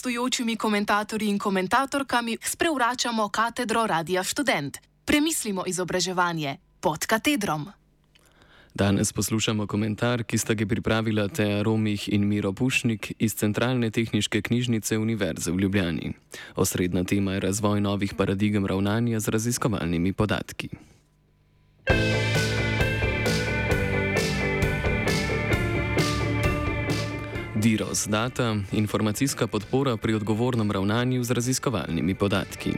gostujočimi komentatorji in komentatorkami sprevračamo katedro Radia Student. Premislimo izobraževanje pod katedrom. Danes poslušamo komentar, ki sta ga pripravila Teja Romih in Miro Pušnik iz Centralne tehničke knjižnice Univerze v Ljubljani. Osrednja tema je razvoj novih paradigem ravnanja z raziskovalnimi podatki. DIROS data informacijska podpora pri odgovornem ravnanju z raziskovalnimi podatki.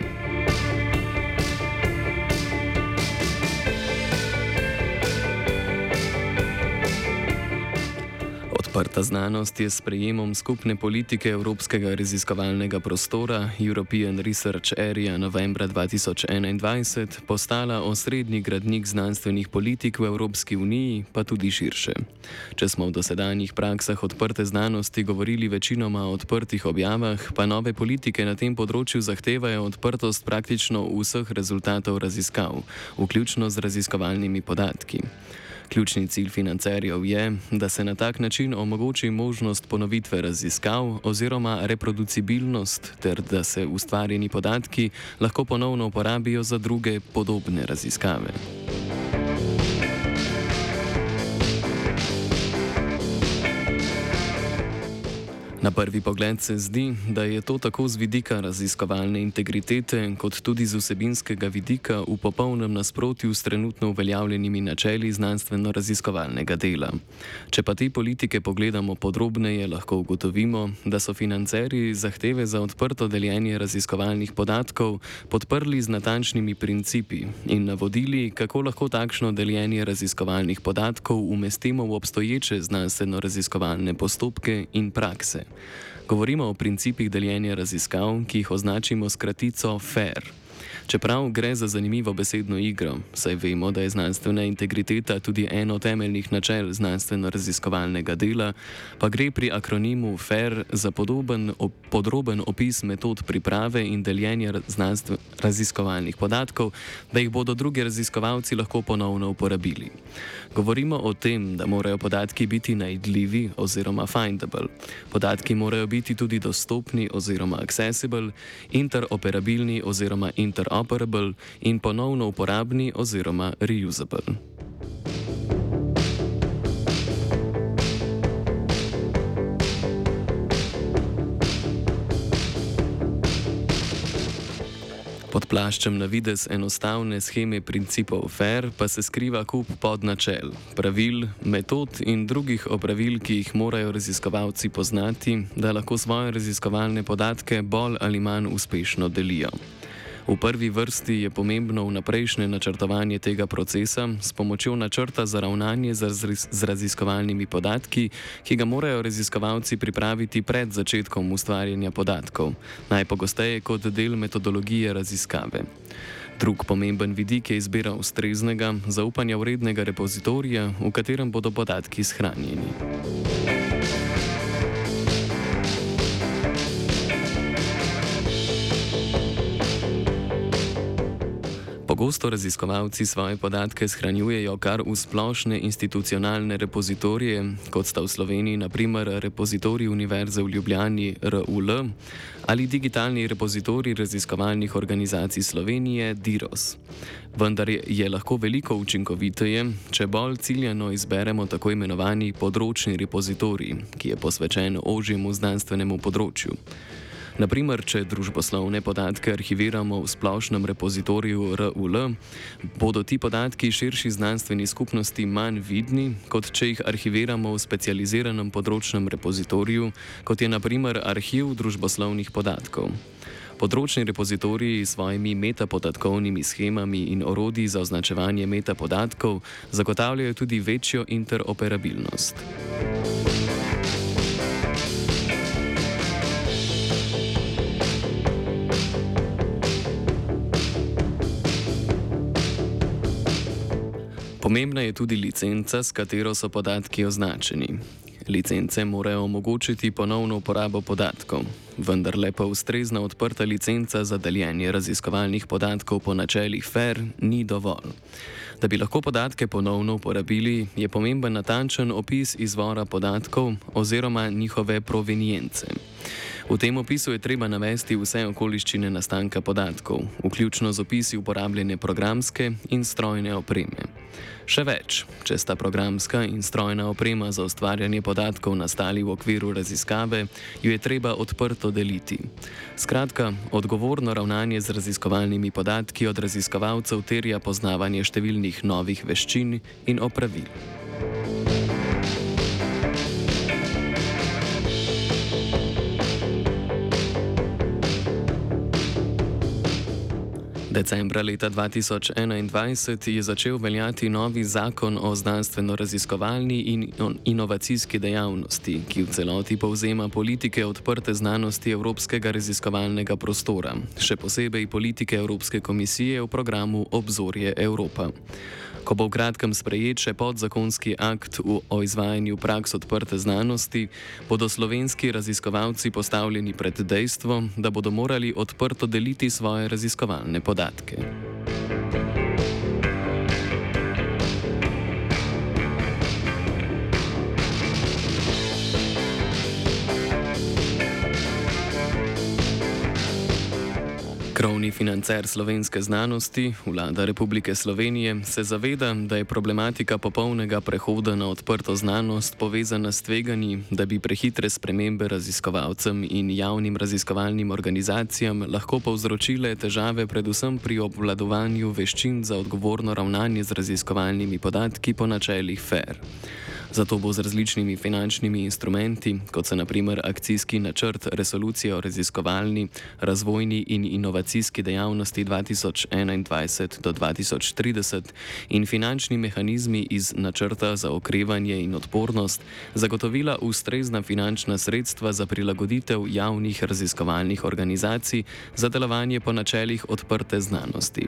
Odprta znanost je s prejemom skupne politike Evropskega raziskovalnega prostora European Research Area novembra 2021 postala osrednji gradnik znanstvenih politik v Evropski uniji, pa tudi širše. Če smo v dosedanjih praksah odprte znanosti govorili večinoma o odprtih objavah, pa nove politike na tem področju zahtevajo odprtost praktično vseh rezultatov raziskav, vključno z raziskovalnimi podatki. Ključni cilj financerjev je, da se na tak način omogoči možnost ponovitve raziskav oziroma reproducibilnost, ter da se ustvarjeni podatki lahko ponovno uporabijo za druge podobne raziskave. Na prvi pogled se zdi, da je to tako z vidika raziskovalne integritete, kot tudi z vsebinskega vidika v popolnem nasprotju s trenutno uveljavljenimi načeli znanstveno-raziskovalnega dela. Če pa te politike pogledamo podrobneje, lahko ugotovimo, da so financerji zahteve za odprto deljenje raziskovalnih podatkov podprli z natančnimi principi in navodili, kako lahko takšno deljenje raziskovalnih podatkov umestimo v obstoječe znanstveno-raziskovalne postopke in prakse. Govorimo o principih deljenja raziskav, ki jih označimo s kratico FAIR. Čeprav gre za zanimivo besedno igro, saj vemo, da je znanstvena integriteta tudi eno temeljnih načel znanstveno-raziskovalnega dela, pa gre pri akronimu FAIR za podoben, op, podroben opis metod priprave in deljenja raziskovalnih podatkov, da jih bodo drugi raziskovalci lahko ponovno uporabili. Govorimo o tem, da morajo podatki biti najdljivi oziroma findable. Podatki morajo biti tudi dostopni oziroma accessible, interoperabilni oziroma interoperabilni interoperable in ponovno uporabni oziroma reusable. Pod plaščem na vides enostavne scheme principov FAIR pa se skriva kup podnačel, pravil, metod in drugih opravil, ki jih morajo raziskovalci poznati, da lahko svoje raziskovalne podatke bolj ali manj uspešno delijo. V prvi vrsti je pomembno vnaprejšnje načrtovanje tega procesa s pomočjo načrta za ravnanje z raziskovalnimi podatki, ki ga morajo raziskovalci pripraviti pred začetkom ustvarjanja podatkov, najpogosteje kot del metodologije raziskave. Drug pomemben vidik je izbira ustreznega, zaupanja vrednega repozitorija, v katerem bodo podatki shranjeni. Pogosto raziskovalci svoje podatke shranjujejo kar v splošne institucionalne repozitorije, kot sta v Sloveniji naprimer repozitorij Univerze v Ljubljani RUL ali digitalni repozitorij raziskovalnih organizacij Slovenije DIROS. Vendar je lahko veliko učinkoviteje, če bolj ciljano izberemo tako imenovani področni repozitorij, ki je posvečen ožjemu znanstvenemu področju. Naprimer, če družboslovne podatke arhiviramo v splošnem repozitoriju RUL, bodo ti podatki širši znanstveni skupnosti manj vidni, kot če jih arhiviramo v specializiranem področnem repozitoriju, kot je naprimer arhiv družboslovnih podatkov. Področni repozitoriji s svojimi metapodatkovnimi schemami in orodji za označevanje metapodatkov zagotavljajo tudi večjo interoperabilnost. Pomembna je tudi licenca, s katero so podatki označeni. Licence morajo omogočiti ponovno uporabo podatkov, vendar le pa ustrezna odprta licenca za deljenje raziskovalnih podatkov po načelih FAIR ni dovolj. Da bi lahko podatke ponovno uporabili, je pomemben natančen opis izvora podatkov oziroma njihove provenjence. V tem opisu je treba navesti vse okoliščine nastanka podatkov, vključno z opisi uporabljene programske in strojne opreme. Še več, če sta programska in strojna oprema za ustvarjanje podatkov nastali v okviru raziskave, jo je treba odprto deliti. Skratka, odgovorno ravnanje z raziskovalnimi podatki od raziskovalcev terja poznavanje številnih novih veščin in opravil. Decembra leta 2021 je začel veljati novi zakon o znanstveno-raziskovalni in inovacijski dejavnosti, ki v celoti povzema politike odprte znanosti Evropskega raziskovalnega prostora, še posebej politike Evropske komisije v programu Obzorje Evropa. Ko bo v kratkem sprejet še podzakonski akt o izvajanju praks odprte znanosti, bodo slovenski raziskovalci postavljeni pred dejstvo, da bodo morali odprto deliti svoje raziskovalne podatke. podatki. Krovni financer slovenske znanosti, vlada Republike Slovenije, se zaveda, da je problematika popolnega prehoda na odprto znanost povezana s tveganji, da bi prehitre spremembe raziskovalcem in javnim raziskovalnim organizacijam lahko povzročile težave predvsem pri obvladovanju veščin za odgovorno ravnanje z raziskovalnimi podatki po načelih FAIR. Zato bo z različnimi finančnimi instrumenti, kot so naprimer akcijski načrt resolucije o raziskovalni, razvojni in inovacijski dejavnosti 2021 do 2030 in finančni mehanizmi iz načrta za okrevanje in odpornost, zagotovila ustrezna finančna sredstva za prilagoditev javnih raziskovalnih organizacij za delovanje po načelih odprte znanosti.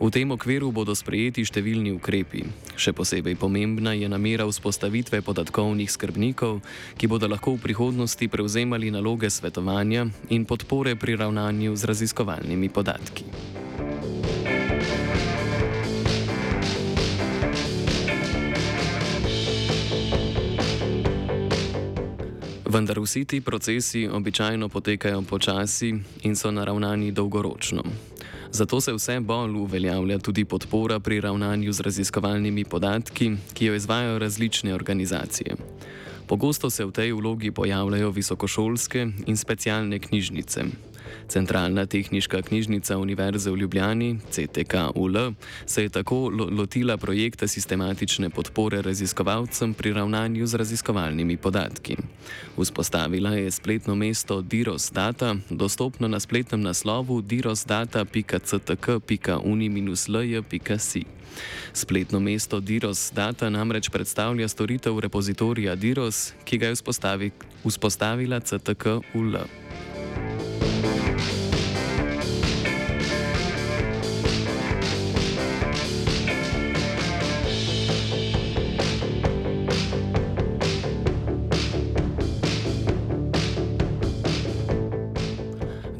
V tem okviru bodo sprejeti številni ukrepi. Še posebej pomembna je namera vzpostavitve podatkovnih skrbnikov, ki bodo lahko v prihodnosti prevzemali naloge svetovanja in podpore pri ravnanju z raziskovalnimi podatki. Vendar vsi ti procesi običajno potekajo počasi in so naravnani dolgoročno. Zato se vse bolj uveljavlja tudi podpora pri ravnanju z raziskovalnimi podatki, ki jo izvajo različne organizacije. Pogosto se v tej vlogi pojavljajo visokošolske in specialne knjižnice. Centralna tehnička knjižnica Univerze v Ljubljani, CTKUL, se je tako lotila projekta sistematične podpore raziskovalcem pri ravnanju z raziskovalnimi podatki. Vzpostavila je spletno mesto Diros Data, dostopno na spletnem naslovu dirosdata.ctk.uni-lj.si. Spletno mesto Diros Data namreč predstavlja storitev repozitorija Diros, ki ga je vzpostavila CTK-UL.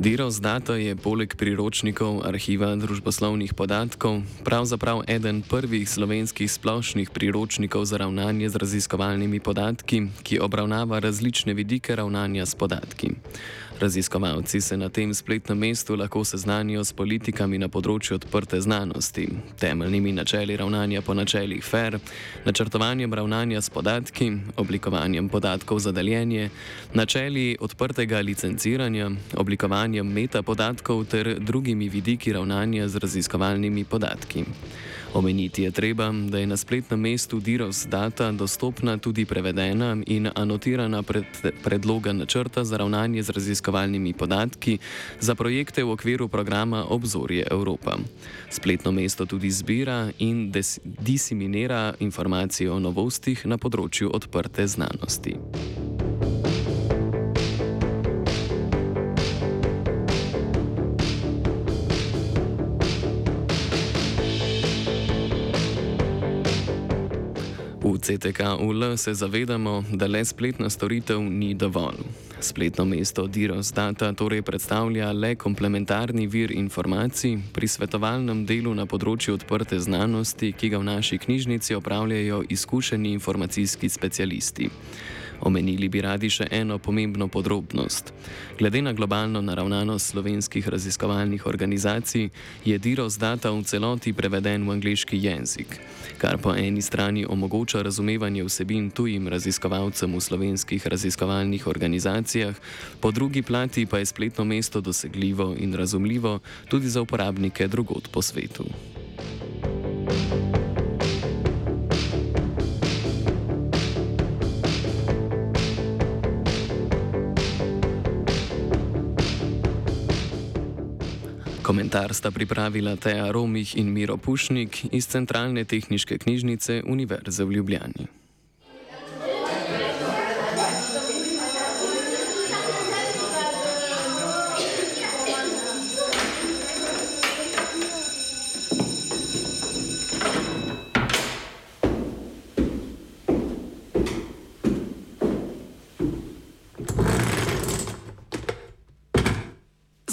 Diros Data je poleg priročnikov arhiva družboslovnih podatkov pravzaprav eden prvih slovenskih splošnih priročnikov za ravnanje z raziskovalnimi podatki, ki obravnava različne vidike ravnanja s podatki. Raziskovalci se na tem spletnem mestu lahko seznanijo s politikami na področju odprte znanosti, temeljnimi načeli ravnanja po načelih FAIR, načrtovanjem ravnanja s podatki, oblikovanjem podatkov za deljenje, načeli odprtega licenciranja, oblikovanjem metapodatkov ter drugimi vidiki ravnanja z raziskovalnimi podatki. Omeniti je treba, da je na spletnem mestu Diros Data dostopna tudi prevedena in anotirana pred, predloga načrta za ravnanje z raziskovalnimi podatki za projekte v okviru programa Obzorje Evropa. Spletno mesto tudi zbira in des, diseminira informacije o novostih na področju odprte znanosti. CTK-UL se zavedamo, da le spletna storitev ni dovolj. Spletno mesto Diros Data torej predstavlja le komplementarni vir informacij pri svetovalnem delu na področju odprte znanosti, ki ga v naši knjižnici opravljajo izkušeni informacijski specialisti. Omenili bi radi še eno pomembno podrobnost. Glede na globalno naravnanost slovenskih raziskovalnih organizacij je DIROS data v celoti preveden v angliški jezik, kar po eni strani omogoča razumevanje vsebin tujim raziskovalcem v slovenskih raziskovalnih organizacijah, po drugi plati pa je spletno mesto dosegljivo in razumljivo tudi za uporabnike drugot po svetu. Komentar sta pripravila Teja Romih in Miro Pušnik iz Centralne tehniške knjižnice Univerze v Ljubljani.